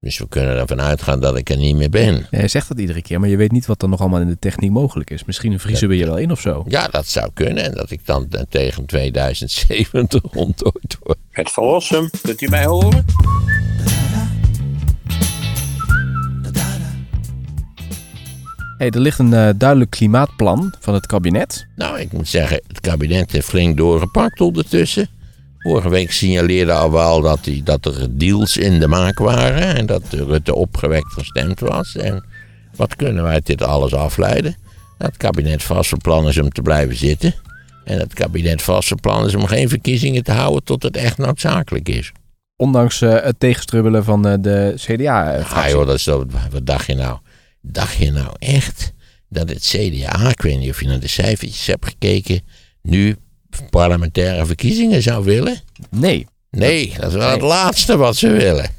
Dus we kunnen ervan uitgaan dat ik er niet meer ben. Ja, Hij zegt dat iedere keer, maar je weet niet wat er nog allemaal in de techniek mogelijk is. Misschien vriezen we je wel in of zo. Ja, dat zou kunnen. En dat ik dan eh, tegen 2070 ontdooid word. Het verlossen, kunt u mij horen? Hey, er ligt een eh, duidelijk klimaatplan van het kabinet. Nou, ik moet zeggen, het kabinet heeft flink doorgepakt ondertussen. Vorige week signaleerde al wel dat, die, dat er deals in de maak waren. En dat Rutte opgewekt gestemd was. En wat kunnen wij uit dit alles afleiden? Dat het kabinet vast van plan is om te blijven zitten. En het kabinet vast van plan is om geen verkiezingen te houden tot het echt noodzakelijk is. Ondanks eh, het tegenstrubbelen van eh, de CDA. Ah joh, dat is zo, wat dacht je nou? Dacht je nou echt dat het CDA, ik weet niet of je naar de cijfertjes hebt gekeken, nu parlementaire verkiezingen zou willen? Nee. Nee, dat is wel het laatste wat ze willen.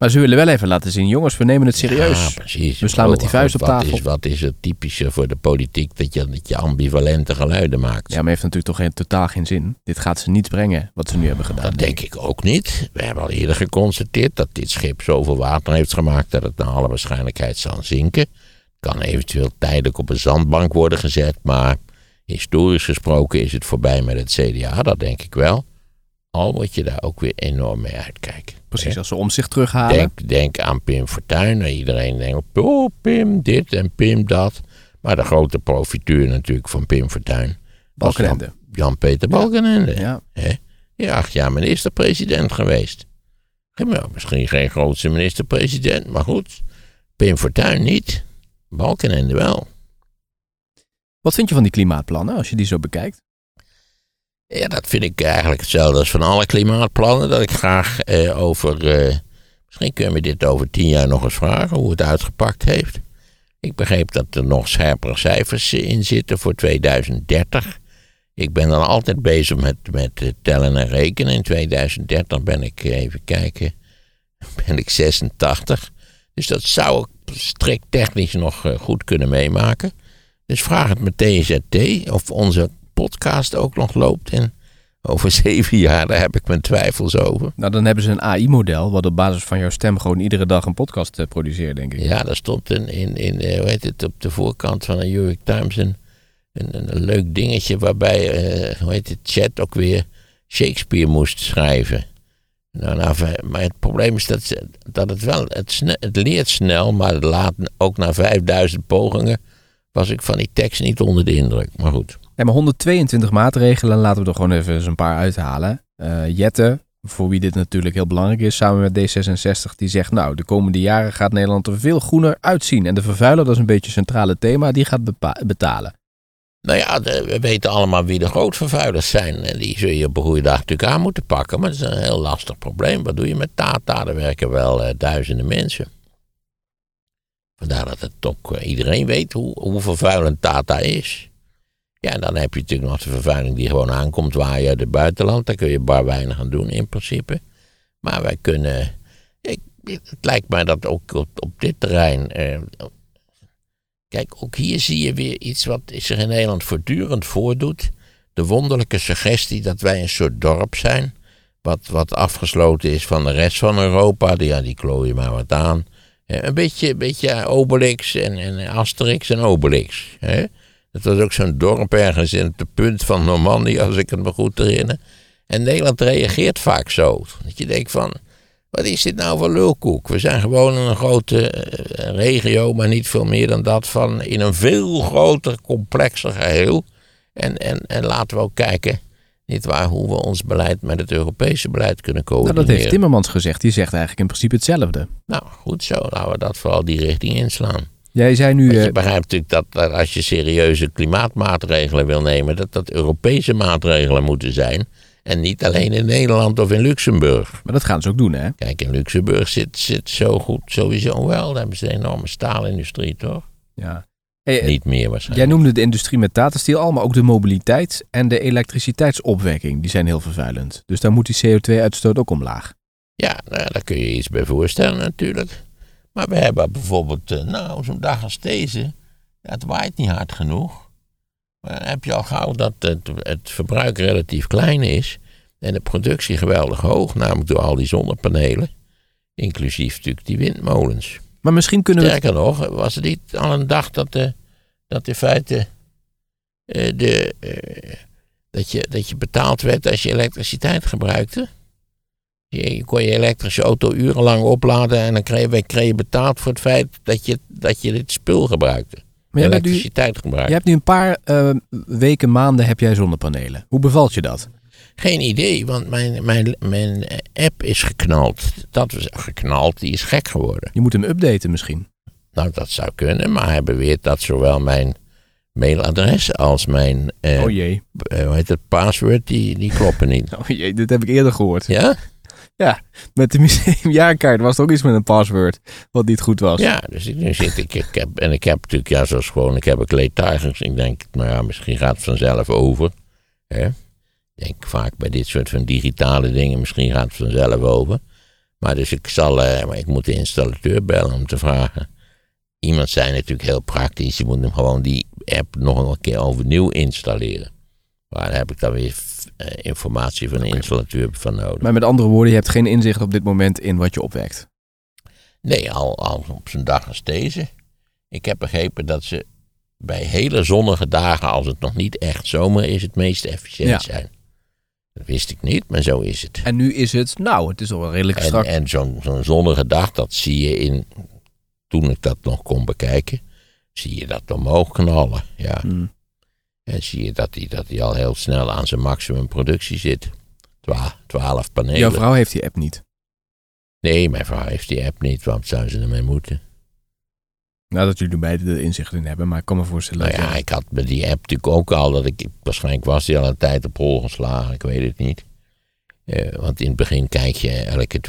Maar ze willen wel even laten zien, jongens, we nemen het serieus. Ja, precies. We slaan met die Oh, vuist op wat tafel. Is, wat is het typische voor de politiek dat je, dat je ambivalente geluiden maakt? Ja, maar heeft natuurlijk toch geen, totaal geen zin. Dit gaat ze niet brengen, wat ze nu hebben gedaan. Dat denk ik ook niet. We hebben al eerder geconstateerd dat dit schip zoveel water heeft gemaakt dat het naar alle waarschijnlijkheid zal zinken. Kan eventueel tijdelijk op een zandbank worden gezet, maar historisch gesproken is het voorbij met het CDA, dat denk ik wel. Al moet je daar ook weer enorm mee uitkijken. Precies, als ze om zich terughalen. Denk, denk aan Pim Fortuyn. En iedereen denkt, oh Pim dit en Pim dat. Maar de grote profiteur natuurlijk van Pim Fortuyn. Balkenende. Jan- Jan-Peter Balkenende. Ja. Hè? Ja, acht jaar minister-president geweest. Misschien geen grootste minister-president, maar goed. Pim Fortuyn niet. Balkenende wel. Wat vind je van die klimaatplannen, als je die zo bekijkt? Ja, dat vind ik eigenlijk hetzelfde als van alle klimaatplannen. Dat ik graag eh, over. eh, misschien kunnen we dit over tien jaar nog eens vragen hoe het uitgepakt heeft. Ik begreep dat er nog scherpere cijfers in zitten voor 2030. Ik ben dan altijd bezig met, met eh, tellen en rekenen. In 2030 ben ik, eh, even kijken, ben ik 86. Dus dat zou ik strikt technisch nog eh, goed kunnen meemaken. Dus vraag het met TZT of onze podcast ook nog loopt. En over zeven jaar, daar heb ik mijn twijfels over. Nou, dan hebben ze een AI-model, wat op basis van jouw stem gewoon iedere dag een podcast eh, produceert, denk ik. Ja, daar stond in, in, in eh, hoe heet het, op de voorkant van de New York Times een, een, leuk dingetje waarbij, eh, hoe heet het, chat ook weer Shakespeare moest schrijven. Nou, nou, maar het probleem is dat, dat het wel, het, het leert snel, maar het laat ook na 5000 pogingen was ik van die tekst niet onder de indruk. Maar goed. Ja, maar 122 maatregelen, laten we er gewoon even eens een paar uithalen. Eh, Jette, voor wie dit natuurlijk heel belangrijk is, samen met D66, die zegt, nou, de komende jaren gaat Nederland er veel groener uitzien. En de vervuiler, dat is een beetje het centrale thema, die gaat betalen. Nou ja, de- we weten allemaal wie de grootvervuilers zijn. En die zul je op een goede dag natuurlijk aan moeten pakken. Maar dat is een heel lastig probleem. Wat doe je met Tata? Er werken wel eh, duizenden mensen. Vandaar dat het ook eh, iedereen weet hoe, hoe vervuilend Tata is. Ja, en dan heb je natuurlijk nog de vervuiling die gewoon aankomt waaien uit het buitenland. Daar kun je bar weinig aan doen in principe. Maar wij kunnen... Ik, het lijkt mij dat ook op, op dit terrein... eh, Kijk, ook hier zie je weer iets wat zich in Nederland voortdurend voordoet. De wonderlijke suggestie dat wij een soort dorp zijn. Wat, wat afgesloten is van de rest van Europa. Die, ja, die klooien maar wat aan. Eh, Een beetje, een beetje Obelix en, en Asterix en Obelix. Hè? Dat was ook zo'n dorp ergens in het punt van Normandië, als ik het me goed herinner. En Nederland reageert vaak zo. Dat je denkt van, wat is dit nou voor lulkoek? We zijn gewoon een grote eh, regio, maar niet veel meer dan dat, van in een veel groter, complexer geheel. En, en, en laten we ook kijken, niet waar, hoe we ons beleid met het Europese beleid kunnen Nou, coördineren. dat heeft Timmermans gezegd, die zegt eigenlijk in principe hetzelfde. Nou, goed zo, laten we dat vooral die richting inslaan. Jij zei nu, Want eh, je begrijpt natuurlijk dat, dat als je serieuze klimaatmaatregelen wil nemen, dat dat Europese maatregelen moeten zijn. En niet alleen in Nederland of in Luxemburg. maar dat gaan ze ook doen, hè? Kijk, in Luxemburg zit, zit zo goed sowieso wel. Daar hebben ze een enorme staalindustrie, toch? Ja. Hey, eh, Niet meer jij waarschijnlijk. noemde de industrie met Tata Steel al, maar ook de mobiliteit en de elektriciteitsopwekking. Die zijn heel vervuilend. Dus daar moet die CO2-uitstoot ook omlaag. Ja, nou, daar kun je iets bij voorstellen natuurlijk. Maar we hebben bijvoorbeeld, eh, nou, zo'n dag als deze. Het waait niet hard genoeg. Maar dan heb je al gauw dat het, het verbruik relatief klein is. En de productie geweldig hoog, namelijk door al die zonnepanelen. Inclusief natuurlijk die windmolens. Maar misschien kunnen we... Sterker nog, was het niet al een dag dat, de, dat in feite eh, de, eh, dat, je, dat je betaald werd als je elektriciteit gebruikte? Je, je kon je elektrische auto urenlang opladen en dan kreeg, je- kreeg je betaald voor het feit dat je, dat je dit spul gebruikte. Maar elektriciteit jij hebt nu een paar eh, weken, maanden heb jij zonnepanelen. Hoe bevalt je dat? Geen idee, want mijn, mijn, mijn app is geknald. Dat was geknald, die is gek geworden. Je moet hem updaten misschien. Nou, dat zou kunnen, maar hij beweert dat zowel mijn mailadres als mijn, eh, oh jee. eh, hoe heet het, password, die, die kloppen niet. Oh jee, dit heb ik eerder gehoord. Ja? Met de museumjaarkaart was er ook iets met een password wat niet goed was. Ja, dus ik, nu zit ik, ik heb, en ik heb natuurlijk, ja, zoals gewoon, ik heb ook leedtuigers. Ik denk, nou ja, misschien gaat het vanzelf over. Hè? Ik denk vaak bij dit soort van digitale dingen, misschien gaat het vanzelf over. Maar dus ik zal, eh, maar ik moet de installateur bellen om te vragen. Iemand zei natuurlijk heel praktisch, je moet hem gewoon die app nog een keer overnieuw installeren. Maar daar heb ik dan weer eh, informatie van de installateur van nodig. Maar met andere woorden, je hebt geen inzicht op dit moment in wat je opwekt. Nee, al, al op zo'n dag als deze. Ik heb begrepen dat ze bij hele zonnige dagen, als het nog niet echt zomer is, het meest efficiënt Ja. zijn. Dat wist ik niet, maar zo is het. En nu is het, nou, het is al wel redelijk En, strak. en zo'n zo'n zonnige dag, dat zie je in, toen ik dat nog kon bekijken, zie je dat omhoog knallen. Ja. Hmm. En zie je dat hij dat die al heel snel aan zijn maximum productie zit. Twa- Twaalf panelen. Jouw vrouw heeft die app niet. Nee, mijn vrouw heeft die app niet, want zou ze ermee moeten? Nou, dat jullie beide er inzicht in hebben, maar ik kan me voorstellen Nou ja, ik had bij die app natuurlijk ook al dat ik, waarschijnlijk was die al een tijd op hol geslagen, ik weet het niet. Eh, want in het begin kijk je elke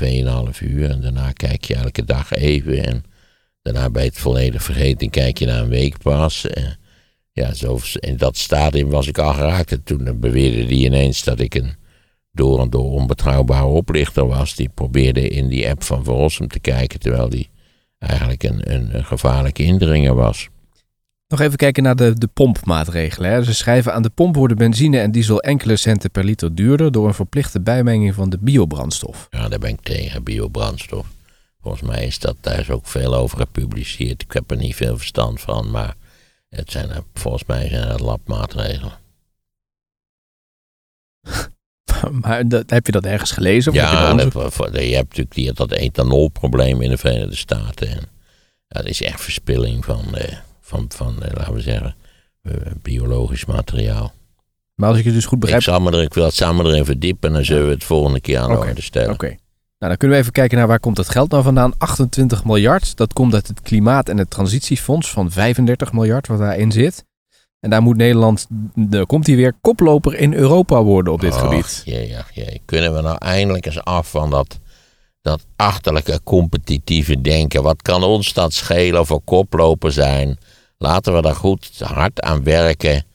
2,5 uur en daarna kijk je elke dag even. En daarna bij het volledig vergeten kijk je na een week pas. Eh, ja, zo, in dat stadium was ik al geraakt. En toen beweerde die ineens dat ik een door en door onbetrouwbare oplichter was. Die probeerde in die app van Verrossum te kijken, terwijl die eigenlijk een, een, een gevaarlijke indringer was. Nog even kijken naar de, de pompmaatregelen. Hè. Ze schrijven aan de pomp worden benzine en diesel enkele centen per liter duurder door een verplichte bijmenging van de biobrandstof. Ja, daar ben ik tegen, biobrandstof. Volgens mij is dat, daar is ook veel over gepubliceerd. Ik heb er niet veel verstand van, maar het zijn, volgens mij zijn het labmaatregelen. Maar dat, heb je dat ergens gelezen? Of heb je Ja, dat, voor- je hebt natuurlijk die, dat ethanolprobleem in de Verenigde Staten. En, dat is echt verspilling van, eh, van, van eh, laten we zeggen, eh, biologisch materiaal. Maar als ik je dus goed Ik, begrijp... zal me er, ik wil het samen erin verdiepen en dan zullen we het volgende keer aan de orde stellen. Oké. Nou, dan kunnen we even kijken naar waar komt dat geld nou vandaan. 28 miljard, dat komt uit het Klimaat- en het Transitiefonds van 35 miljard wat daarin zit. En daar moet Nederland, daar komt hij weer, koploper in Europa worden op dit Och, gebied. Jee, ach, jee. Kunnen we nou eindelijk eens af van dat, dat achterlijke competitieve denken? Wat kan ons dat schelen of we koploper zijn? Laten we daar goed hard aan werken.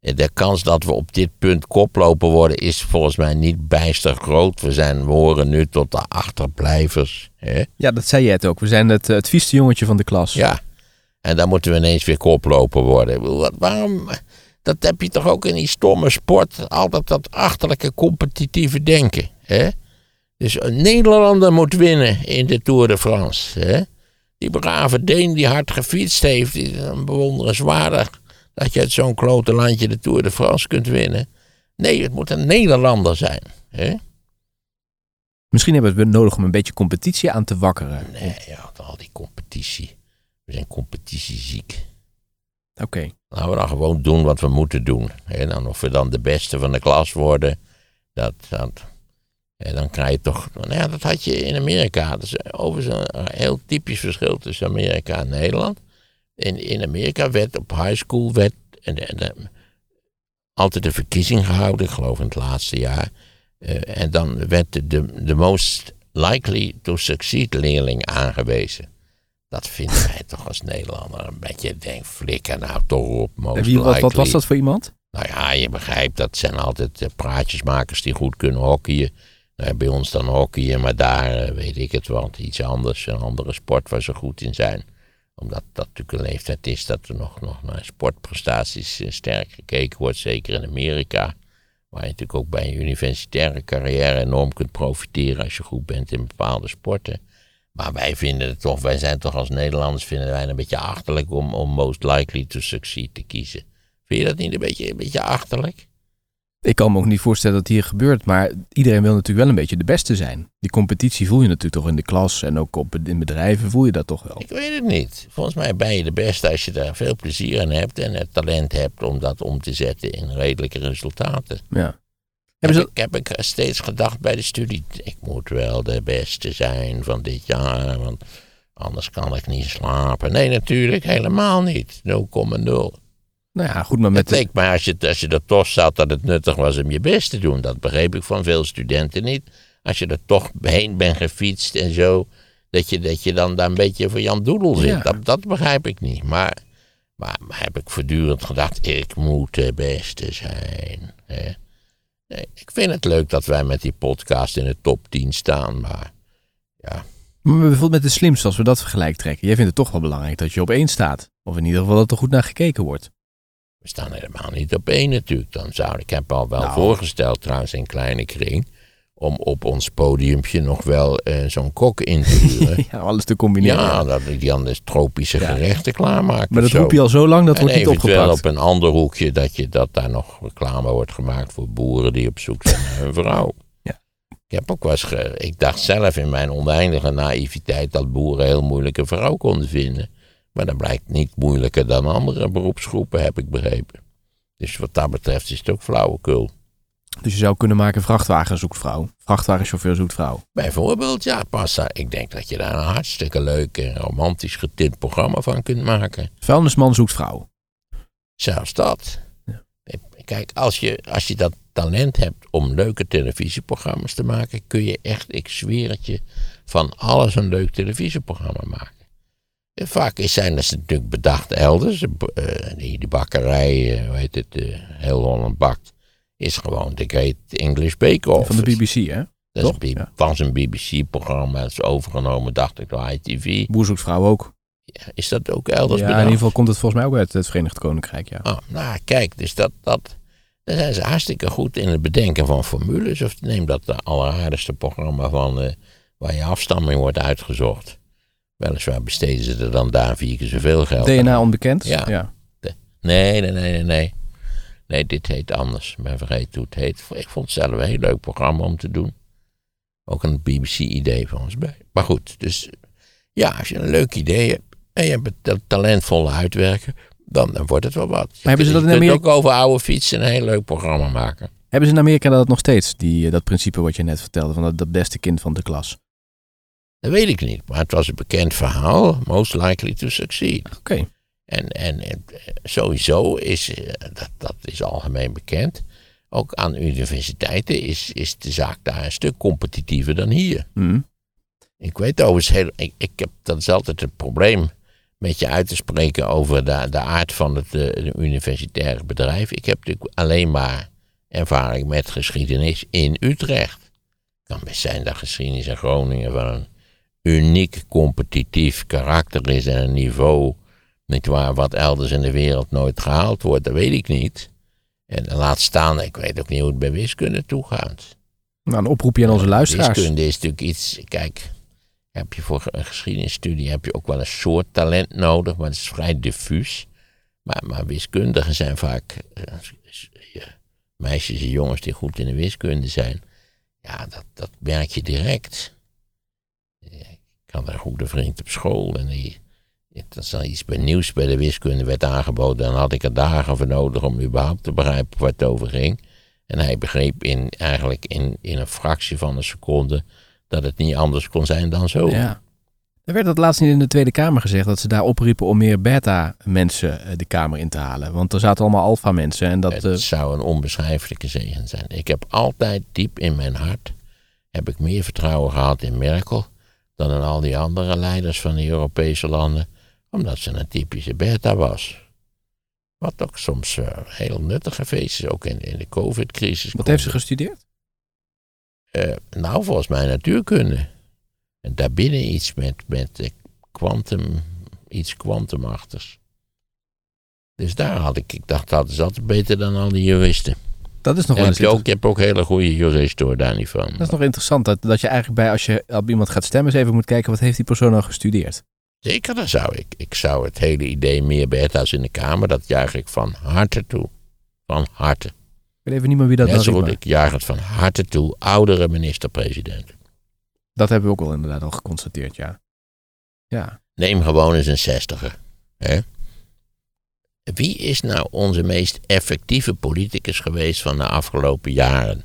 De kans dat we op dit punt koploper worden is volgens mij niet bijster groot. We, zijn, we horen nu tot de achterblijvers. Hè? Ja, dat zei je het ook. We zijn het, eh, het vieste jongetje van de klas. Ja, en dan moeten we ineens weer koploper worden. Wat, waarom? Dat heb je toch ook in die stomme sport. Altijd dat achterlijke competitieve denken. Hè? Dus een Nederlander moet winnen in de Tour de France. Hè? Die brave Deen die hard gefietst heeft. Is dan bewonderenswaardig dat je uit zo'n klote landje de Tour de France kunt winnen. Nee, het moet een Nederlander zijn. Hè? Misschien hebben we het nodig om een beetje competitie aan te wakkeren. Nee, ja, al die competitie. We zijn competitieziek. Oké. Laten we dan gewoon doen wat we moeten doen. En dan of we dan de beste van de klas worden, dat, dat, en dan krijg je toch... Nou ja, dat had je in Amerika. Dat is overigens een heel typisch verschil tussen Amerika en Nederland. In, in Amerika werd op high school werd, en, en, en, altijd een verkiezing gehouden, ik geloof in het laatste jaar. Eh, en dan werd de, de, de most likely to succeed leerling aangewezen. Dat vinden wij toch als Nederlander een beetje, denk, flikker nou toch op, most En wie, wat, was dat voor iemand? Nou ja, je begrijpt, dat zijn altijd eh, praatjesmakers die goed kunnen hockeyen. Nou, bij ons dan hockeyen, maar daar eh, weet ik het wel. Iets anders, een andere sport waar ze goed in zijn. Omdat dat natuurlijk een leeftijd is dat er nog, nog naar sportprestaties eh, sterk gekeken wordt. Zeker in Amerika. Waar je natuurlijk ook bij een universitaire carrière enorm kunt profiteren als je goed bent in bepaalde sporten. Maar wij vinden het toch, wij zijn toch als Nederlanders, vinden wij een beetje achterlijk om, om most likely to succeed te kiezen. Vind je dat niet een beetje, een beetje achterlijk? Ik kan me ook niet voorstellen dat hier gebeurt, maar iedereen wil natuurlijk wel een beetje de beste zijn. Die competitie voel je natuurlijk toch in de klas en ook op, in bedrijven voel je dat toch wel. Ik weet het niet. Volgens mij ben je de beste als je daar veel plezier in hebt en het talent hebt om dat om te zetten in redelijke resultaten. Ja. Heb, ze, ik, heb ik steeds gedacht bij de studie, ik moet wel de beste zijn van dit jaar, want anders kan ik niet slapen. Nee, natuurlijk helemaal niet. 0,0. nou ja, goed, maar met Het mij als je, als je er toch zat dat het nuttig was om je best te doen. Dat begreep ik van veel studenten niet. Als je er toch heen bent gefietst en zo, dat je, dat je dan daar een beetje voor Jan Doedel zit. Ja. Dat, dat begrijp ik niet. Maar, maar, maar heb ik voortdurend gedacht, ik moet de beste zijn. Hè? Nee, ik vind het leuk dat wij met die podcast in de top 10 staan, maar ja, Maar bijvoorbeeld met de slimste, als we dat vergelijk trekken. Jij vindt het toch wel belangrijk dat je op één staat. Of in ieder geval dat er goed naar gekeken wordt. we staan helemaal niet op één natuurlijk. Dan zou, ik heb al wel Nou. voorgesteld trouwens in kleine kring, om op ons podiumpje nog wel eh, zo'n kok in te huren. Ja, alles te combineren. Ja, dat die dan dus tropische Ja. gerechten klaarmaakt. maar dat roep je al zo lang, dat en wordt niet eventueel opgepakt. op een ander hoekje dat, je, dat daar nog reclame wordt gemaakt voor boeren die op zoek zijn naar hun vrouw. Ja. Ik heb ook wel eens ik dacht zelf in mijn oneindige naïviteit dat boeren heel moeilijke vrouw konden vinden. Maar dat blijkt niet moeilijker dan andere beroepsgroepen, heb ik begrepen. Dus wat dat betreft is het ook flauwekul. Dus je zou kunnen maken vrachtwagen zoekt vrouw. Vrachtwagenchauffeur zoekt vrouw. Bijvoorbeeld, ja, Passa. Ik denk dat je daar een hartstikke leuk en romantisch getint programma van kunt maken. Vuilnisman zoekt vrouw. Zelfs dat. Ja. Kijk, als je, als je dat talent hebt om leuke televisieprogramma's te maken, kun je echt, ik zweer het je, van alles een leuk televisieprogramma maken. En vaak zijn dat natuurlijk bedacht elders. Eh, die, bakkerij, eh, hoe heet het, heel Holland bakt, is gewoon de Great English Bake Off. Van de BBC, hè? Dat is toch? Ja. was een BBC-programma, dat is overgenomen, dacht ik, door ITV. Boer zoekt vrouw ook. Is dat ook elders Ja, in ieder geval komt het volgens mij ook uit het Verenigd Koninkrijk, ja. Oh, nou, kijk, dus dat, dat, daar zijn ze hartstikke goed in het bedenken van formules. Of neem dat de alleraardigste programma van, eh, waar je afstamming wordt uitgezocht. Weliswaar besteden ze er dan daar vier keer zoveel geld aan. DNA onbekend? Ja. ja. Nee, nee, nee, nee, nee. Nee, dit heet anders. Ik ben vergeten hoe het heet. Ik vond het zelf een heel leuk programma om te doen. Ook een BBC-idee van ons bij. Maar goed, dus ja, als je een leuk idee hebt en je hebt het ta- talentvolle uitwerken, dan, dan wordt het wel wat. Je hebben ze dat in je kunt Amerika- ook over oude fietsen een heel leuk programma maken. Hebben ze in Amerika dat nog steeds, die, eh, dat principe wat je net vertelde, van dat, dat beste kind van de klas? Dat weet ik niet, maar het was een bekend verhaal. Most likely to succeed. Oké. En, en, en, eh, sowieso is, eh, dat, dat is algemeen bekend, ook aan universiteiten is, is de zaak daar een stuk competitiever dan hier. Hm. Ik weet overigens heel, ik, ik heb, dat is altijd het probleem met je uit te spreken over de, de aard van het eh, universitaire bedrijf. Ik heb natuurlijk alleen maar ervaring met geschiedenis in Utrecht. Het kan best zijn dat geschiedenis in Groningen van een uniek competitief karakter is en een niveau, niet waar, wat elders in de wereld nooit gehaald wordt, dat weet ik niet. En laat staan, ik weet ook niet hoe het bij wiskunde toegaat. Nou, een oproepje aan onze luisteraars. Wiskunde is natuurlijk iets, kijk, heb je voor een geschiedenisstudie heb je ook wel een soort talent nodig, maar het is vrij diffuus. Maar, maar wiskundigen zijn vaak eh, meisjes en jongens die goed in de wiskunde zijn. Ja, dat, dat merk je direct. Ik had een goede vriend op school en die, als er iets nieuws bij de wiskunde werd aangeboden, dan had ik er dagen voor nodig om überhaupt te begrijpen waar het over ging. En hij begreep in, eigenlijk in, in een fractie van een seconde dat het niet anders kon zijn dan zo. Ja. Er werd dat laatst niet in de Tweede Kamer gezegd dat ze daar opriepen om meer beta-mensen eh, de Kamer in te halen. Want er zaten allemaal alfa-mensen en dat... het eh, zou een onbeschrijfelijke zegen zijn. Ik heb altijd diep in mijn hart heb ik meer vertrouwen gehad in Merkel dan in al die andere leiders van de Europese landen, omdat ze een typische beta was. Wat ook soms eh, heel nuttig geweest is, ook in, in de COVID-crisis. wat heeft ze gestudeerd? Eh, nou, volgens mij natuurkunde. En daarbinnen iets met, met eh, quantum, iets kwantumachtigs. Dus daar had ik, ik dacht dat is altijd beter dan al die juristen. Dat is nog En wel eens ook, inter- je hebt ook hele goede juristen hoor, daar niet van. dat is nog interessant. Dat, dat je eigenlijk bij, als je op iemand gaat stemmen, eens even moet kijken wat heeft die persoon nou gestudeerd. Zeker, dat zou ik. Ik zou het hele idee meer Bertha's in de Kamer, dat juich ik van harte toe. Van harte. Ik weet even niet meer wie dat Net zo riep, goed, maar ik juich het van harte toe. Oudere minister-president. Dat hebben we ook wel inderdaad al geconstateerd, ja. Ja. Neem gewoon eens een zestiger. Hè? Wie is nou onze meest effectieve politicus geweest van de afgelopen jaren?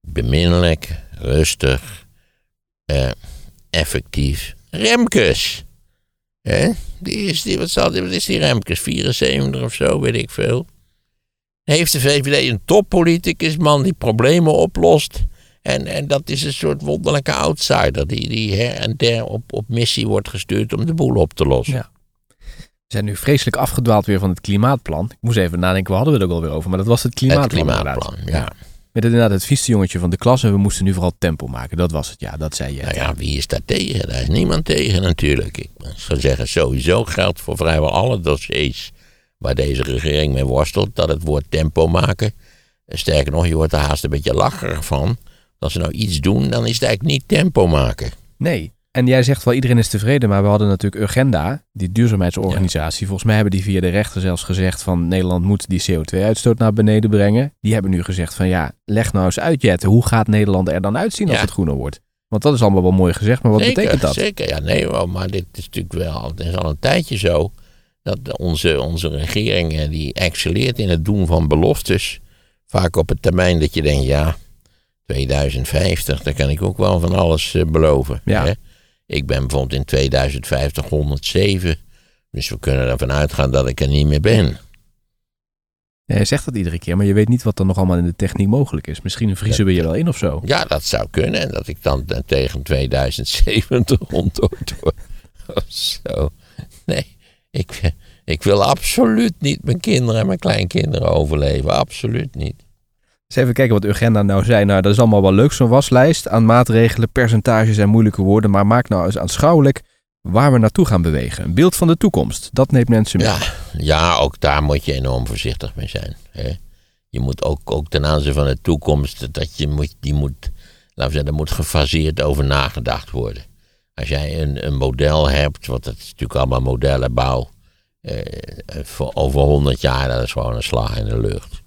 Beminnelijk, rustig, eh, effectief. Remkes. Hè? Die is, die, wat, zal, wat is die Remkes? 74 of zo, weet ik veel. Heeft de VVD een toppoliticus, man die problemen oplost. En, en dat is een soort wonderlijke outsider die, die her en der op, op missie wordt gestuurd om de boel op te lossen. Ja. We zijn nu vreselijk afgedwaald weer van het klimaatplan. Ik moest even nadenken, waar hadden we het ook alweer over? Maar dat was het klimaatplan. het klimaatplan, ja. Met inderdaad het vieste jongetje van de klas en we moesten nu vooral tempo maken. Dat was het, ja, dat zei je. Nou ja, wie is daar tegen? Daar is niemand tegen natuurlijk. Ik zou zeggen, sowieso geldt voor vrijwel alle dossiers waar deze regering mee worstelt, dat het woord tempo maken. En Sterker nog, je wordt er haast een beetje lacherig van. Als ze nou iets doen, dan is het eigenlijk niet tempo maken. Nee. En jij zegt wel, iedereen is tevreden, maar we hadden natuurlijk Urgenda, die duurzaamheidsorganisatie. Volgens mij hebben die via de rechter zelfs gezegd van Nederland moet die CO2-uitstoot naar beneden brengen. Die hebben nu gezegd van ja, leg nou eens uit Jette, hoe gaat Nederland er dan uitzien als Ja. het groener wordt? Want dat is allemaal wel mooi gezegd, maar wat zeker, betekent dat? Zeker, ja, nee, maar dit is natuurlijk wel, het is al een tijdje zo, dat onze, onze regering eh, die excelleert in het doen van beloftes. Vaak op het termijn dat je denkt, ja, 2050, daar kan ik ook wel van alles eh, beloven. Ja. Hè? Ik ben bijvoorbeeld in 2050 107, dus we kunnen ervan uitgaan dat ik er niet meer ben. Je zegt dat iedere keer, maar je weet niet wat er nog allemaal in de techniek mogelijk is. Misschien vriezen we je wel in of zo. Ja, dat zou kunnen. En dat ik dan eh, tegen 2070 ronddood word. Of zo. Nee, ik, ik wil absoluut niet mijn kinderen en mijn kleinkinderen overleven. Absoluut niet. Eens even kijken wat Urgenda nou zei. Nou, dat is allemaal wel leuk, zo'n waslijst aan maatregelen, percentages en moeilijke woorden. Maar maak nou eens aanschouwelijk waar we naartoe gaan bewegen. Een beeld van de toekomst. Dat neemt mensen mee. Ja, ja, ook daar moet je enorm voorzichtig mee zijn. Hè? Je moet ook, ook ten aanzien van de toekomst, dat je moet, die moet, laten we zeggen, er moet gefaseerd over nagedacht worden. Als jij een, een model hebt, het is natuurlijk allemaal modellenbouw, eh, voor over 100 jaar, dat is gewoon een slag in de lucht.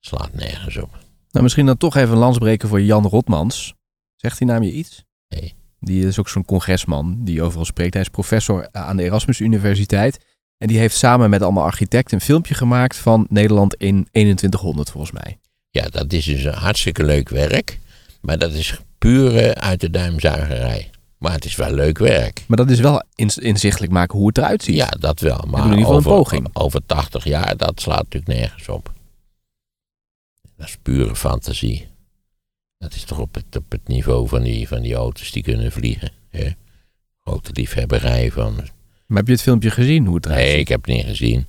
Slaat nergens op. Nou, misschien dan toch even een lans breken voor Jan Rotmans. Zegt die naam je iets? Nee. Die is ook zo'n congresman die overal spreekt. Hij is professor aan de Erasmus Universiteit. En die heeft samen met allemaal architecten een filmpje gemaakt van Nederland in 2100 volgens mij. Ja, dat is dus een hartstikke leuk werk, maar dat is pure uit de duimzuigerij. Maar het is wel leuk werk. Maar dat is wel inzichtelijk maken hoe het eruit ziet. Ja, dat wel. Maar in ieder geval een over, poging. over 80 jaar, dat slaat natuurlijk nergens op. Dat is pure fantasie. Dat is toch op het, op het niveau van die, van die auto's die kunnen vliegen. Hè? Grote liefhebberij van. Maar heb je het filmpje gezien hoe het eruit Nee, ik heb het niet gezien.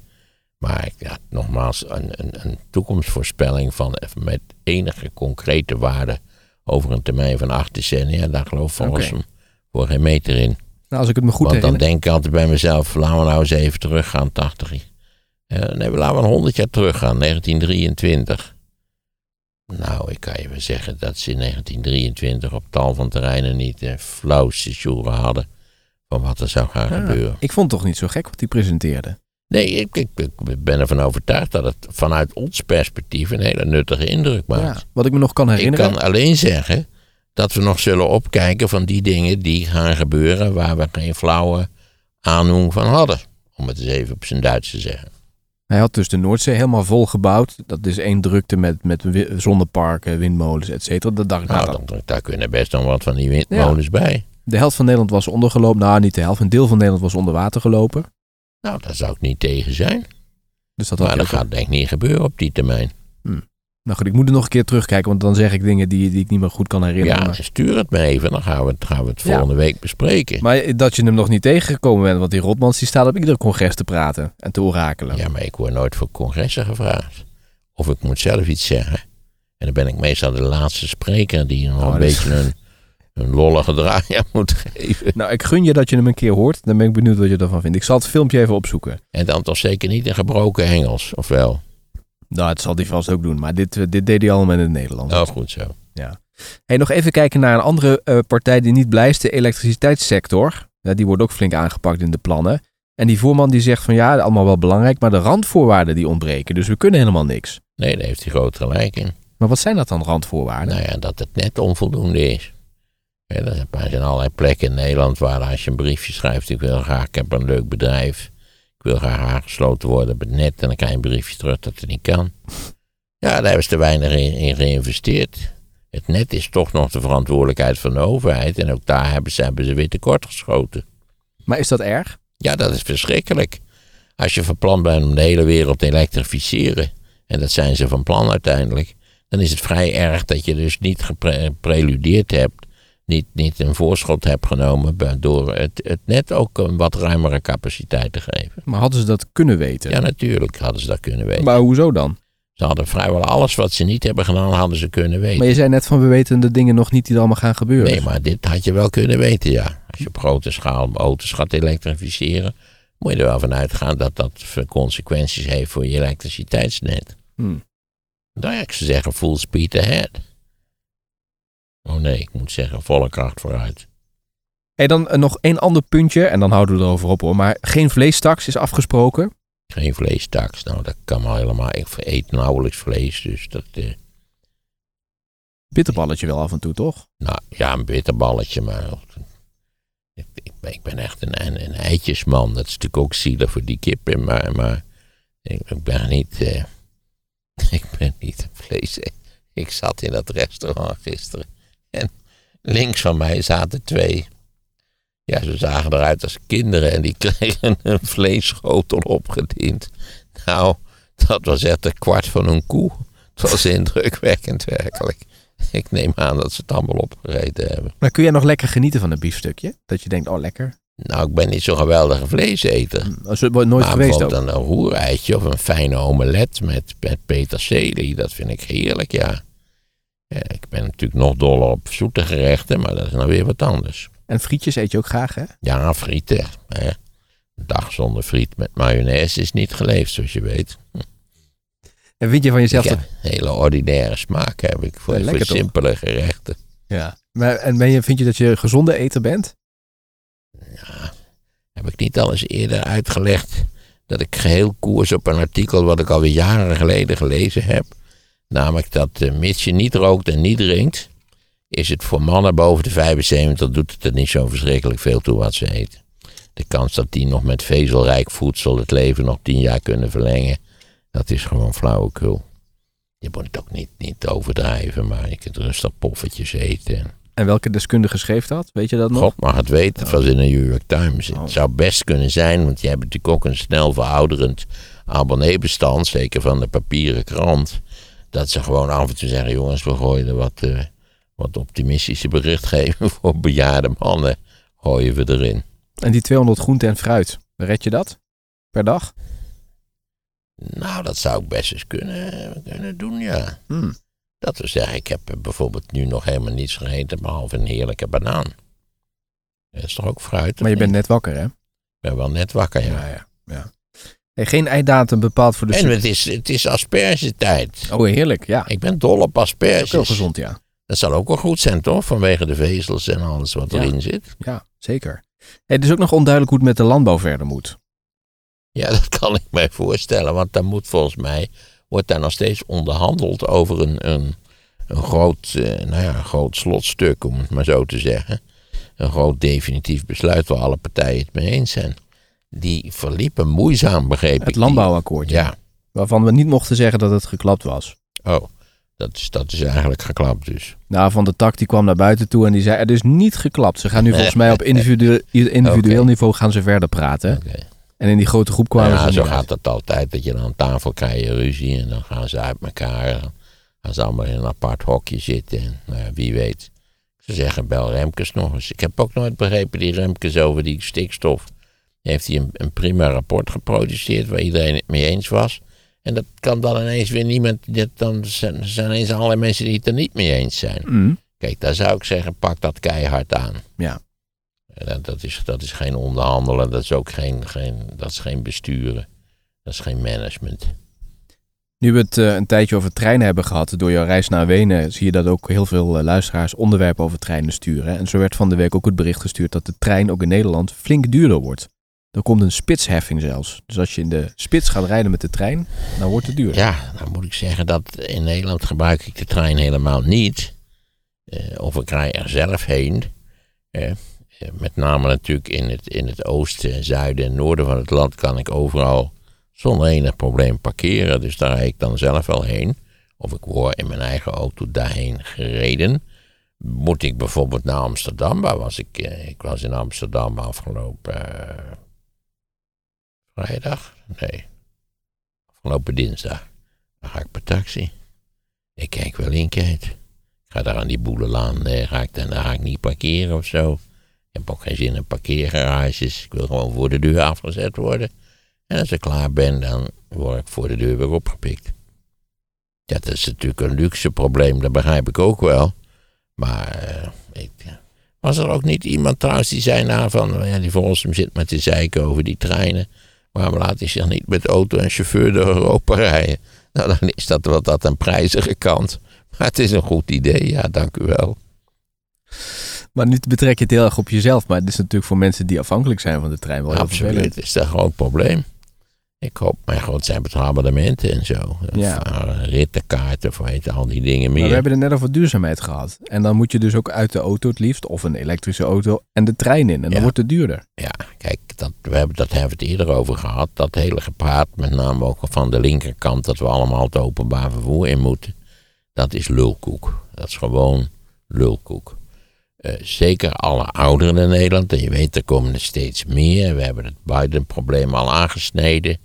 Maar had nogmaals een, een, een toekomstvoorspelling van met enige concrete waarde over een termijn van acht decennia. Daar geloof ik volgens hem voor geen meter in. Nou, als ik het me goed Want dan herinner. denk ik altijd bij mezelf, laten we nou eens even teruggaan, 80. Eh, nee, laten we 100 jaar teruggaan, 1923. Nou, ik kan je wel zeggen dat ze in 1923 op tal van terreinen niet de flauwste sjoeren hadden van wat er zou gaan Ja, gebeuren. ik vond het toch niet zo gek wat hij presenteerde. Nee, ik, ik, ik ben ervan overtuigd dat het vanuit ons perspectief een hele nuttige indruk maakt. Ja, wat ik me nog kan Ik herinneren. kan alleen zeggen dat we nog zullen opkijken van die dingen die gaan gebeuren waar we geen flauwe aanhoeng van hadden. Om het eens even op zijn Duits te zeggen. Hij had dus de Noordzee helemaal vol gebouwd. Dat is één drukte met, met zonneparken, windmolens, et cetera. Dat dacht ik, nou, Nou, dan, daar kunnen best nog wat van die windmolens bij. De helft van Nederland was ondergelopen. Nou, niet de helft. Een deel van Nederland was onder water gelopen. Nou, daar zou ik niet tegen zijn. Dus dat Maar dat gaat denk ik niet gebeuren op die termijn. Nou goed, ik moet er nog een keer terugkijken. Want dan zeg ik dingen die, die ik niet meer goed kan herinneren. Ja, stuur het me even, dan gaan we het, gaan we het Ja. volgende week bespreken. maar dat je hem nog niet tegengekomen bent. Want die Rotmans die staat op ieder congres te praten. En te orakelen. Ja, maar ik word nooit voor congressen gevraagd. Of ik moet zelf iets zeggen. En dan ben ik meestal de laatste spreker die nog Oh, een is- beetje een, een lollige draai aan moet geven. Nou, ik gun je dat je hem een keer hoort. Dan ben ik benieuwd wat je ervan vindt. Ik zal het filmpje even opzoeken. En dan toch zeker niet in gebroken Engels, of wel? Nou, dat zal hij vast ook doen. Maar dit, eh, dit deed hij allemaal in het Nederlands. Oh, goed zo. Hey, nog even kijken naar een andere eh, partij die niet blij is. De elektriciteitssector. Ja, die wordt ook flink aangepakt in de plannen. En die voorman die zegt van ja, allemaal wel belangrijk. Maar de randvoorwaarden die ontbreken. Dus we kunnen helemaal niks. Nee, daar heeft hij groot gelijk in. Maar wat zijn dat dan, randvoorwaarden? Nou ja, dat het net onvoldoende is. Ja, er zijn allerlei plekken in Nederland waar als je een briefje schrijft, ik wil graag, ik heb een leuk bedrijf, ik wil graag aangesloten worden op het net, en dan krijg je een briefje terug dat het niet kan. Ja, daar hebben ze te weinig in, in geïnvesteerd. Het net is toch nog de verantwoordelijkheid van de overheid en ook daar hebben ze, hebben ze weer tekort geschoten. Maar is dat erg? Ja, dat is verschrikkelijk. Als je van plan bent om de hele wereld te elektrificeren, en dat zijn ze van plan uiteindelijk, dan is het vrij erg dat je dus niet gepreludeerd hebt, niet, niet een voorschot hebt genomen door het, het net ook een wat ruimere capaciteit te geven. Maar hadden ze dat kunnen weten? Ja, natuurlijk hadden ze dat kunnen weten. Maar hoezo dan? Ze hadden vrijwel alles wat ze niet hebben gedaan, hadden ze kunnen weten. Maar je zei net van we weten de dingen nog niet die er allemaal gaan gebeuren. Nee, maar dit had je wel kunnen weten, ja. Als je op grote schaal auto's gaat elektrificeren, moet je er wel van uitgaan dat dat consequenties heeft voor je elektriciteitsnet. Hmm. Nou ja, ik zou zeggen full speed ahead. Oh nee, ik moet zeggen volle kracht vooruit. Hey, dan eh, nog één ander puntje en dan houden we erover op hoor. Maar geen vleestaks is afgesproken. Geen vleestaks, nou dat kan maar helemaal. Ik eet nauwelijks vlees, dus dat... eh, Bitterballetje wel af en toe, toch? nou ja, een bitterballetje, maar... Ik, ik, ben- ik ben echt een, een, een eitjesman. Dat is natuurlijk ook zielig voor die kippen, maar... maar ik, ik ben niet... eh, ik ben niet een vlees. Ik zat in dat restaurant gisteren. En links van mij zaten twee... Ja, ze zagen eruit als kinderen en die kregen een vleesschotel opgediend. Nou, dat was echt een kwart van een koe. Het was indrukwekkend werkelijk. Ik neem aan dat ze het allemaal opgereten hebben. Maar kun jij nog lekker genieten van een biefstukje? Dat je denkt, oh lekker. Nou, ik ben niet zo'n geweldige vleeseter. Dat is nooit maar geweest ook. bijvoorbeeld een roereitje of een fijne omelet met, met peterselie, dat vind ik heerlijk, ja. Ja, Ik ben natuurlijk nog dol op zoete gerechten, maar dat is nou weer wat anders. En frietjes eet je ook graag, hè? Ja, frieten. Hè. Een dag zonder friet met mayonaise is niet geleefd, zoals je weet. En vind je van jezelf Ik dat... heb een hele ordinaire smaak heb ik voor, Ja, voor simpele gerechten. Ja. Maar, en ben je, vind je dat je een gezonde eter bent? Ja, heb ik niet al eens eerder uitgelegd dat ik geheel koers op een artikel wat ik alweer jaren geleden gelezen heb. Namelijk dat eh, mits je niet rookt en niet drinkt, is het voor mannen boven de 75 doet het er niet zo verschrikkelijk veel toe wat ze eten. De kans dat die nog met vezelrijk voedsel het leven nog tien jaar kunnen verlengen, dat is gewoon flauwekul. Je moet het ook niet, niet overdrijven, maar je kunt rustig poffertjes eten. En welke deskundige schreef dat? Weet je dat nog? God mag het weten, het was in de New York Times. Oh. Het zou best kunnen zijn, want je hebt natuurlijk ook een snel verouderend abonneebestand, zeker van de papieren krant. Dat ze gewoon af en toe zeggen, jongens, we gooien er wat, eh, wat optimistische berichtgeving voor bejaarde mannen, gooien we erin. En die 200 groente en fruit, red je dat? Per dag? Nou, dat zou ik best eens kunnen, kunnen doen, ja. Hmm. Dat wil zeggen, ik heb bijvoorbeeld nu nog helemaal niets gegeten, behalve een heerlijke banaan. Dat is toch ook fruit? Maar je bent net wakker, hè? Ik ben wel net wakker, ja. Ja, ja. ja. Geen einddatum bepaald voor de... En het is, het is aspergetijd. Oh, heerlijk. Ja, Ik ben dol op ook heel asperges. gezond, ja. Dat zal ook wel goed zijn, toch? Vanwege de vezels en alles wat Ja. erin zit. Ja, zeker. Hey, het is ook nog onduidelijk hoe het met de landbouw verder moet. Ja, dat kan ik mij voorstellen. Want daar moet volgens mij... wordt daar nog steeds onderhandeld over een, een, een, groot, eh, nou ja, een groot slotstuk, om het maar zo te zeggen. Een groot definitief besluit waar alle partijen het mee eens zijn. Die verliepen moeizaam, begreep ik. Het die- landbouwakkoord, Ja. waarvan we niet mochten zeggen dat het geklapt was. Oh, dat is, dat is eigenlijk geklapt dus. Nou, Van de Tak die kwam naar buiten toe en die zei, het is niet geklapt. Ze gaan nu volgens mij op individueel, individueel niveau gaan ze verder praten. En in die grote groep kwamen ja, ze zo gaat het altijd. Dat je dan aan tafel krijg je ruzie en dan gaan ze uit elkaar. Dan gaan ze allemaal in een apart hokje zitten. En, nou ja, wie weet. Ze zeggen, bel Remkes nog eens. Ik heb ook nooit begrepen, die Remkes over die stikstof. Heeft hij een, een prima rapport geproduceerd waar iedereen het mee eens was. En dat kan dan ineens weer niemand. Dat dan zijn, zijn ineens allerlei mensen die het er niet mee eens zijn. Mm, Kijk, daar zou ik zeggen, pak dat keihard aan. ja. En Dat, dat, is, dat is geen onderhandelen, dat is ook geen, geen, dat is geen besturen. Dat is geen management. Nu we het eh, een tijdje over treinen hebben gehad door jouw reis naar Wenen, zie je dat ook heel veel eh, luisteraars onderwerpen over treinen sturen. En zo werd van de week ook het bericht gestuurd dat de trein ook in Nederland flink duurder wordt. Er komt een spitsheffing zelfs. Dus als je in de spits gaat rijden met de trein, dan wordt het duurder. Ja, dan moet ik zeggen dat in Nederland gebruik ik de trein helemaal niet. Eh, of ik rij er zelf heen. Eh, met name natuurlijk in het, in het oosten, zuiden en noorden van het land kan ik overal zonder enig probleem parkeren. Dus daar rijd ik dan zelf wel heen. Of ik word in mijn eigen auto daarheen gereden. Moet ik bijvoorbeeld naar Amsterdam? Waar was ik? eh, Ik was in Amsterdam afgelopen vrijdag? Nee, afgelopen dinsdag. Dan ga ik per taxi. Ik kijk wel in, Kate. Ik ga daar aan die boelenlaan, eh, ga ik, dan, ga ik niet parkeren of zo. Ik heb ook geen zin in parkeergarages. Ik wil gewoon voor de deur afgezet worden. En als ik klaar ben, dan word ik voor de deur weer opgepikt. Dat is natuurlijk een luxe probleem, dat begrijp ik ook wel. Maar eh, ik, was er ook niet iemand trouwens die zei nou van, ja, die volgens hem zit met te zeiken over die treinen. Waarom laat hij zich niet met auto en chauffeur door Europa rijden? Nou, dan is dat wel dat een prijzige kant. Maar het is een goed idee, ja, dank u wel. Maar nu betrek je het heel erg op jezelf. Maar het is natuurlijk voor mensen die afhankelijk zijn van de trein wel Absoluut, is dat gewoon een probleem. Ik hoop, maar goed, het zijn abonnementen en zo. Ja. Eh, rittenkaarten, of weet al die dingen meer. Maar we hebben het net over duurzaamheid gehad. En dan moet je dus ook uit de auto het liefst, of een elektrische auto, en de trein in. En dan Ja. wordt het duurder. Ja, kijk, dat, we hebben, dat hebben we het eerder over gehad. Dat hele gepraat, met name ook van de linkerkant, dat we allemaal het openbaar vervoer in moeten. Dat is lulkoek. Dat is gewoon lulkoek. Eh, zeker alle ouderen in Nederland, en je weet, er komen er steeds meer. We hebben het Biden-probleem al aangesneden.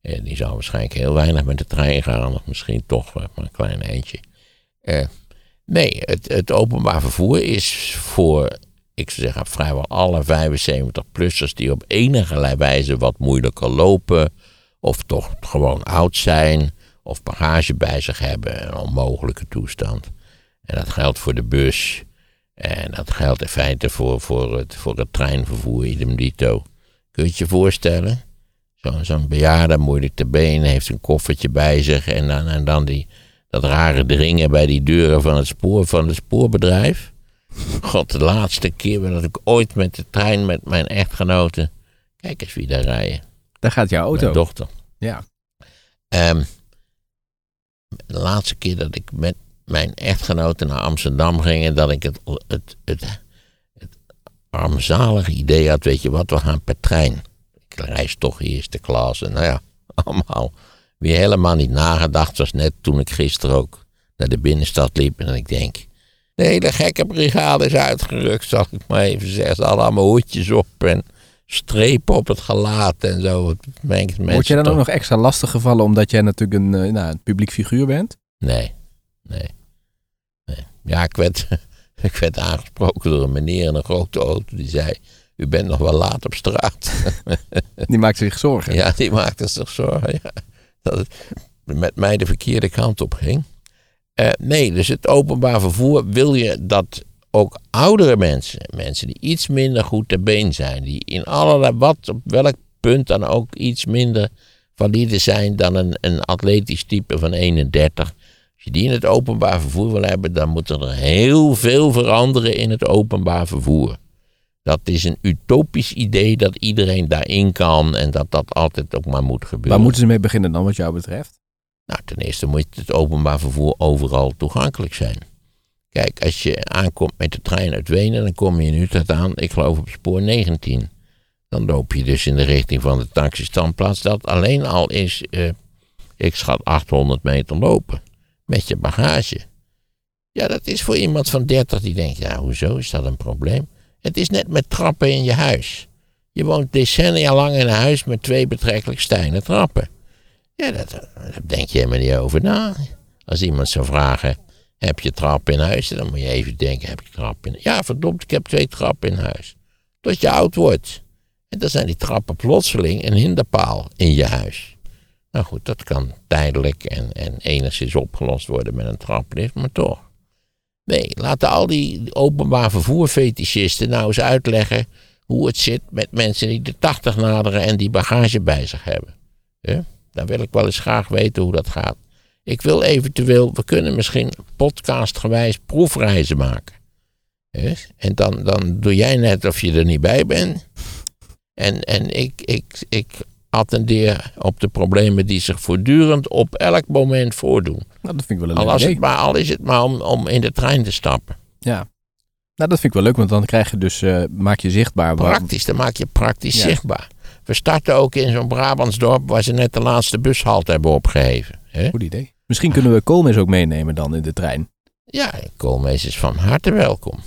Eh, die zal waarschijnlijk heel weinig met de trein gaan, of misschien toch maar een klein eindje. Eh, nee, het, het openbaar vervoer is voor ik zou zeggen, vrijwel alle 75-plussers die op enige wijze wat moeilijker lopen, of toch gewoon oud zijn, of bagage bij zich hebben, een onmogelijke toestand. En dat geldt voor de bus, en dat geldt in feite voor, voor, het, voor het treinvervoer, idem dito. Kun je het je voorstellen? Zo- Zo'n bejaarde, moeilijk te been, heeft een koffertje bij zich en dan, en dan die, dat rare dringen bij die deuren van het spoor van het spoorbedrijf. God, de laatste keer dat ik ooit met de trein met mijn echtgenote. Kijk eens wie daar rijden. Daar gaat jouw auto. Mijn dochter. Ja. Ehm, de laatste keer dat ik met mijn echtgenote naar Amsterdam ging en dat ik het, het, het, het armzalige idee had, weet je wat, we gaan per trein. Ik reis toch eerste klas en nou ja, allemaal weer helemaal niet nagedacht, zoals net toen ik gisteren ook naar de binnenstad liep en ik denk, de hele gekke brigade is uitgerukt, zal ik maar even zeggen. Ze hadden allemaal hoedjes op en strepen op het gelaat en zo. Word je dan toch- ook nog extra lastig gevallen omdat jij natuurlijk een, eh, nou, een publiek figuur bent? Nee, nee, nee. Ja, ik werd, ik werd aangesproken door een meneer in een grote auto die zei... U bent nog wel laat op straat. Die maakt zich zorgen. ja, die maakte zich zorgen. Ja, dat het met mij de verkeerde kant op ging. Eh, nee, dus het openbaar vervoer wil je dat ook oudere mensen, mensen die iets minder goed te been zijn, die in allerlei wat, op welk punt dan ook iets minder valide zijn dan een, een atletisch type van 31. Als je die in het openbaar vervoer wil hebben, dan moet er heel veel veranderen in het openbaar vervoer. Dat is een utopisch idee dat iedereen daarin kan en dat dat altijd ook maar moet gebeuren. Waar moeten ze mee beginnen dan wat jou betreft? Nou, ten eerste moet het openbaar vervoer overal toegankelijk zijn. Kijk, als je aankomt met de trein uit Wenen, dan kom je in Utrecht aan, ik geloof op spoor 19. Dan loop je dus in de richting van de taxistandplaats. Dat alleen al is, eh, ik schat 800 meter lopen. Met je bagage. Ja, dat is voor iemand van 30 die denkt, ja, hoezo is dat een probleem? Het is net met trappen in je huis. Je woont decennia lang in een huis met twee betrekkelijk steile trappen. Ja, dat, daar denk je helemaal niet over na. Als iemand zou vragen, heb je trap in huis? Dan moet je even denken, heb ik trap in Ja, verdomd, ik heb twee trappen in huis. Tot je oud wordt. En dan zijn die trappen plotseling een hinderpaal in je huis. Nou goed, dat kan tijdelijk en, en enigszins opgelost worden met een traplift, maar toch. Nee, laten al die openbaar vervoerfetischisten nou eens uitleggen hoe het zit met mensen die de 80 naderen en die bagage bij zich hebben. Ja? Dan wil ik wel eens graag weten hoe dat gaat. Ik wil eventueel, we kunnen misschien podcastgewijs proefreizen maken. En dan, dan doe jij net of je er niet bij bent. En, en ik, ik, ik attendeer op de problemen die zich voortdurend op elk moment voordoen. Nou, dat vind ik wel een Al, leuk idee. maar, al is het maar om, om in de trein te stappen. Ja. Nou, dat vind ik wel leuk, want dan krijg je dus, eh, maak je zichtbaar. Praktisch, dan maak je praktisch Ja. zichtbaar. We starten ook in zo'n Brabantsdorp waar ze net de laatste bushalte hebben opgeheven. Goed idee. Misschien kunnen we Koolmees ook meenemen dan in de trein. Ja, Koolmees is van harte welkom.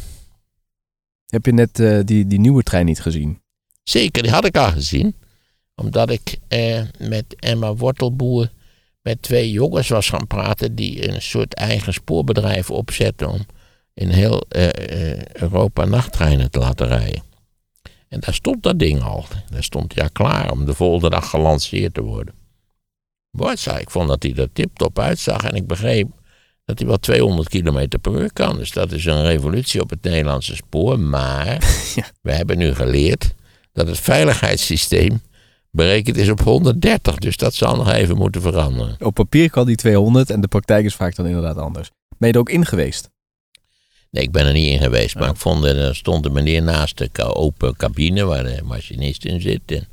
Heb je net eh, die, die nieuwe trein niet gezien? Zeker, die had ik al gezien. Omdat ik eh, met Emma Wortelboer met twee jongens was gaan praten die een soort eigen spoorbedrijf opzetten om in heel eh, eh, Europa nachttreinen te laten rijden. En daar stond dat ding al. Daar stond ja klaar om de volgende dag gelanceerd te worden. Zei ik? vond dat hij er tiptop uitzag en ik begreep dat hij wel 200 km per uur kan. Dus dat is een revolutie op het Nederlandse spoor. Maar Ja. we hebben nu geleerd dat het veiligheidssysteem berekend is op 130. Dus dat zal nog even moeten veranderen. Op papier kan die 200 en de praktijk is vaak dan inderdaad anders. Ben je er ook in geweest? Nee, ik ben er niet in geweest. Maar Ja. ik vond, er stond een meneer naast de open cabine waar de machinist in zit. En het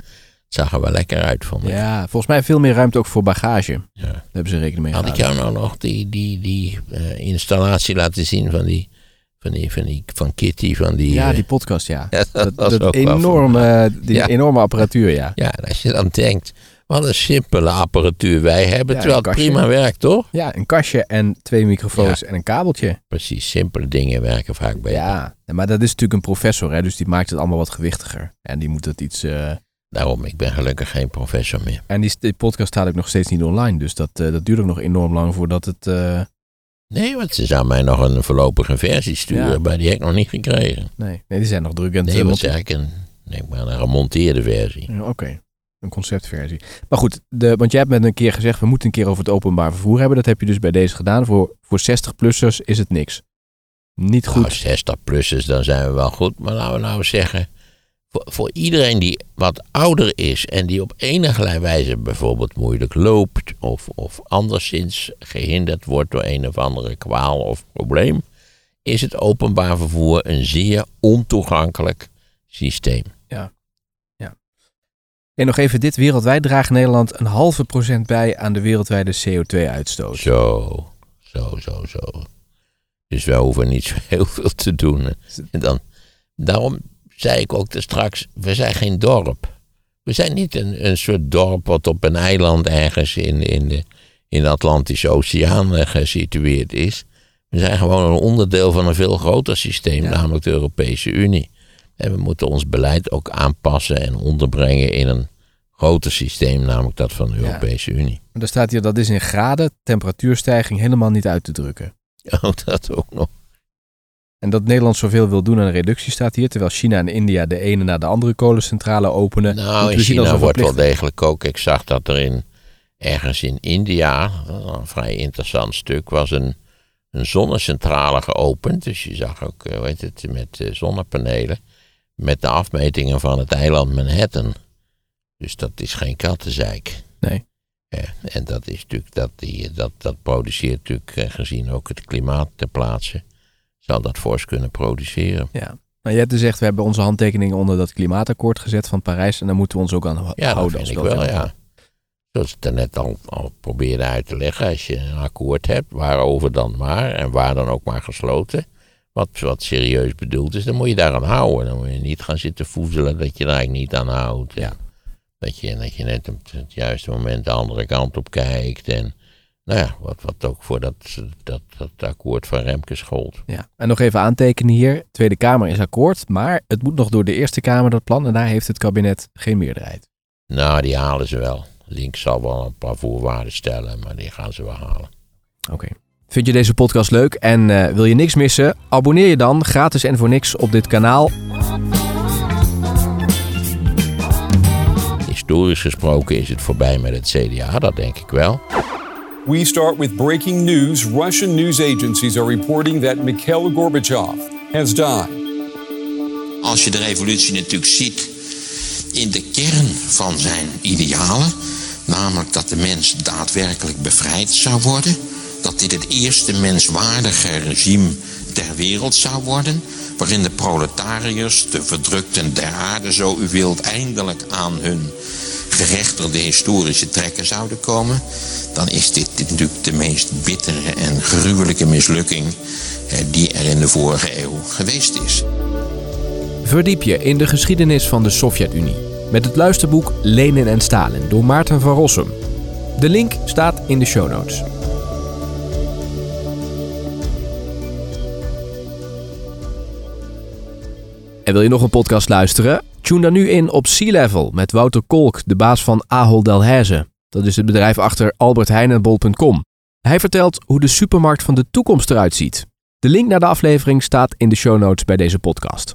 zag er wel lekker uit, vond ik. Ja, volgens mij veel meer ruimte ook voor bagage. Daar Ja. hebben ze rekening mee Had ik jou nou nog die, die, die eh, installatie laten zien van die, van die, van die, van Kitty, van die... Ja, eh, die podcast, ja. ja, Dat, was dat wel enorme, die Ja. enorme apparatuur, ja. Ja, en als je dan denkt, wat een simpele apparatuur wij hebben, Ja, terwijl het prima werkt, toch? Ja, een kastje en twee microfoons en een kabeltje. Precies, simpele dingen werken vaak beter. Ja, maar dat is natuurlijk een professor, hè, dus die maakt het allemaal wat gewichtiger. En die moet het iets... eh, Daarom, ik ben gelukkig geen professor meer. En die, die podcast staat ook nog steeds niet online, dus dat, eh, dat duurt ook nog enorm lang voordat het... eh, Nee, want ze zou mij nog een voorlopige versie sturen, Ja. maar die heb ik nog niet gekregen. nee, nee, die zijn nog druk aan het Nee, zeg ik, een, maar een gemonteerde versie. Ja, Oké, een conceptversie. Maar goed, de, want jij hebt met een keer gezegd, we moeten een keer over het openbaar vervoer hebben. Dat heb je dus bij deze gedaan. Voor, voor 60-plussers is het niks. Niet goed. Nou, 60-plussers, dan zijn we wel goed. Maar laten we nou zeggen, voor, iedereen die wat ouder is en die op enige wijze bijvoorbeeld moeilijk loopt of, of anderszins gehinderd wordt door een of andere kwaal of probleem, is het openbaar vervoer een zeer ontoegankelijk systeem. En nog even dit. Wereldwijd draagt Nederland een halve procent bij aan de wereldwijde CO2-uitstoot. Zo, zo, zo, zo. Dus wij hoeven niet zo heel veel te doen. En dan, daarom zei ik ook er straks, we zijn geen dorp. We zijn niet een, een soort dorp wat op een eiland ergens in, in, de, in de Atlantische Oceaan eh, gesitueerd is. We zijn gewoon een onderdeel van een veel groter systeem, Ja. namelijk de Europese Unie. En we moeten ons beleid ook aanpassen en onderbrengen in een groter systeem, namelijk dat van de Ja. Europese Unie. Maar daar staat hier, dat is in graden, temperatuurstijging helemaal niet uit te drukken. Oh, dat ook nog. En dat Nederland zoveel wil doen aan een reductie staat hier, terwijl China en India de ene na de andere kolencentrale openen. Nou, in China wordt wel degelijk ook. Ik zag dat er in, ergens in India, een vrij interessant stuk, was een, een zonnecentrale geopend. Dus je zag ook, eh, hoe heet het, met eh, zonnepanelen. Met de afmetingen van het eiland Manhattan. Dus dat is geen kattenzeik. Nee. Ja, en dat is natuurlijk, dat, die, dat, dat produceert natuurlijk, eh, gezien ook het klimaat ter plaatse, zal dat fors kunnen produceren. Ja. Maar Jette zegt, we hebben onze handtekeningen onder dat klimaatakkoord gezet van Parijs en daar moeten we ons ook aan ho- Ja, dat houden. vind ik als wel, ja. Zoals ik net al, al probeerde uit te leggen, als je een akkoord hebt, waarover dan maar, en waar dan ook maar gesloten, wat, wat serieus bedoeld is, dan moet je daaraan houden. Dan moet je niet gaan zitten voezelen dat je daar eigenlijk niet aan houdt. Ja. Dat, je, dat je net op het juiste moment de andere kant op kijkt. En nou ja, wat, wat ook voor dat, dat, dat akkoord van Remkes gold. Ja. En nog even aantekenen hier, Tweede Kamer is akkoord, maar het moet nog door de Eerste Kamer dat plan en daar heeft het kabinet geen meerderheid. Nou, die halen ze wel. Links zal wel een paar voorwaarden stellen, maar die gaan ze wel halen. Oké. Vind je deze podcast leuk en eh, wil je niks missen? Abonneer je dan gratis en voor niks op dit kanaal. Historisch gesproken is het voorbij met het CDA, dat denk ik wel. We start with breaking news. Russian news agencies are reporting that Mikhail Gorbachev has died. Als je de revolutie natuurlijk ziet in de kern van zijn idealen, Namelijk dat de mens daadwerkelijk bevrijd zou worden. Dat dit het eerste menswaardige regime ter wereld zou worden. Waarin de proletariërs, de verdrukten der aarde, zo u wilt, eindelijk aan hun gerechtigde historische trekken zouden komen. Dan is dit, dit natuurlijk de meest bittere en gruwelijke mislukking eh, die er in de vorige eeuw geweest is. Verdiep je in de geschiedenis van de Sovjet-Unie met het luisterboek Lenin en Stalin door Maarten van Rossum. De link staat in de show notes. En wil je nog een podcast luisteren? Tune dan nu in op Sea Level met Wouter Kolk, de baas van Ahold Delhaize. Dat is het bedrijf achter albertheinenbol.com. Hij vertelt hoe de supermarkt van de toekomst eruit ziet. De link naar de aflevering staat in de show notes bij deze podcast.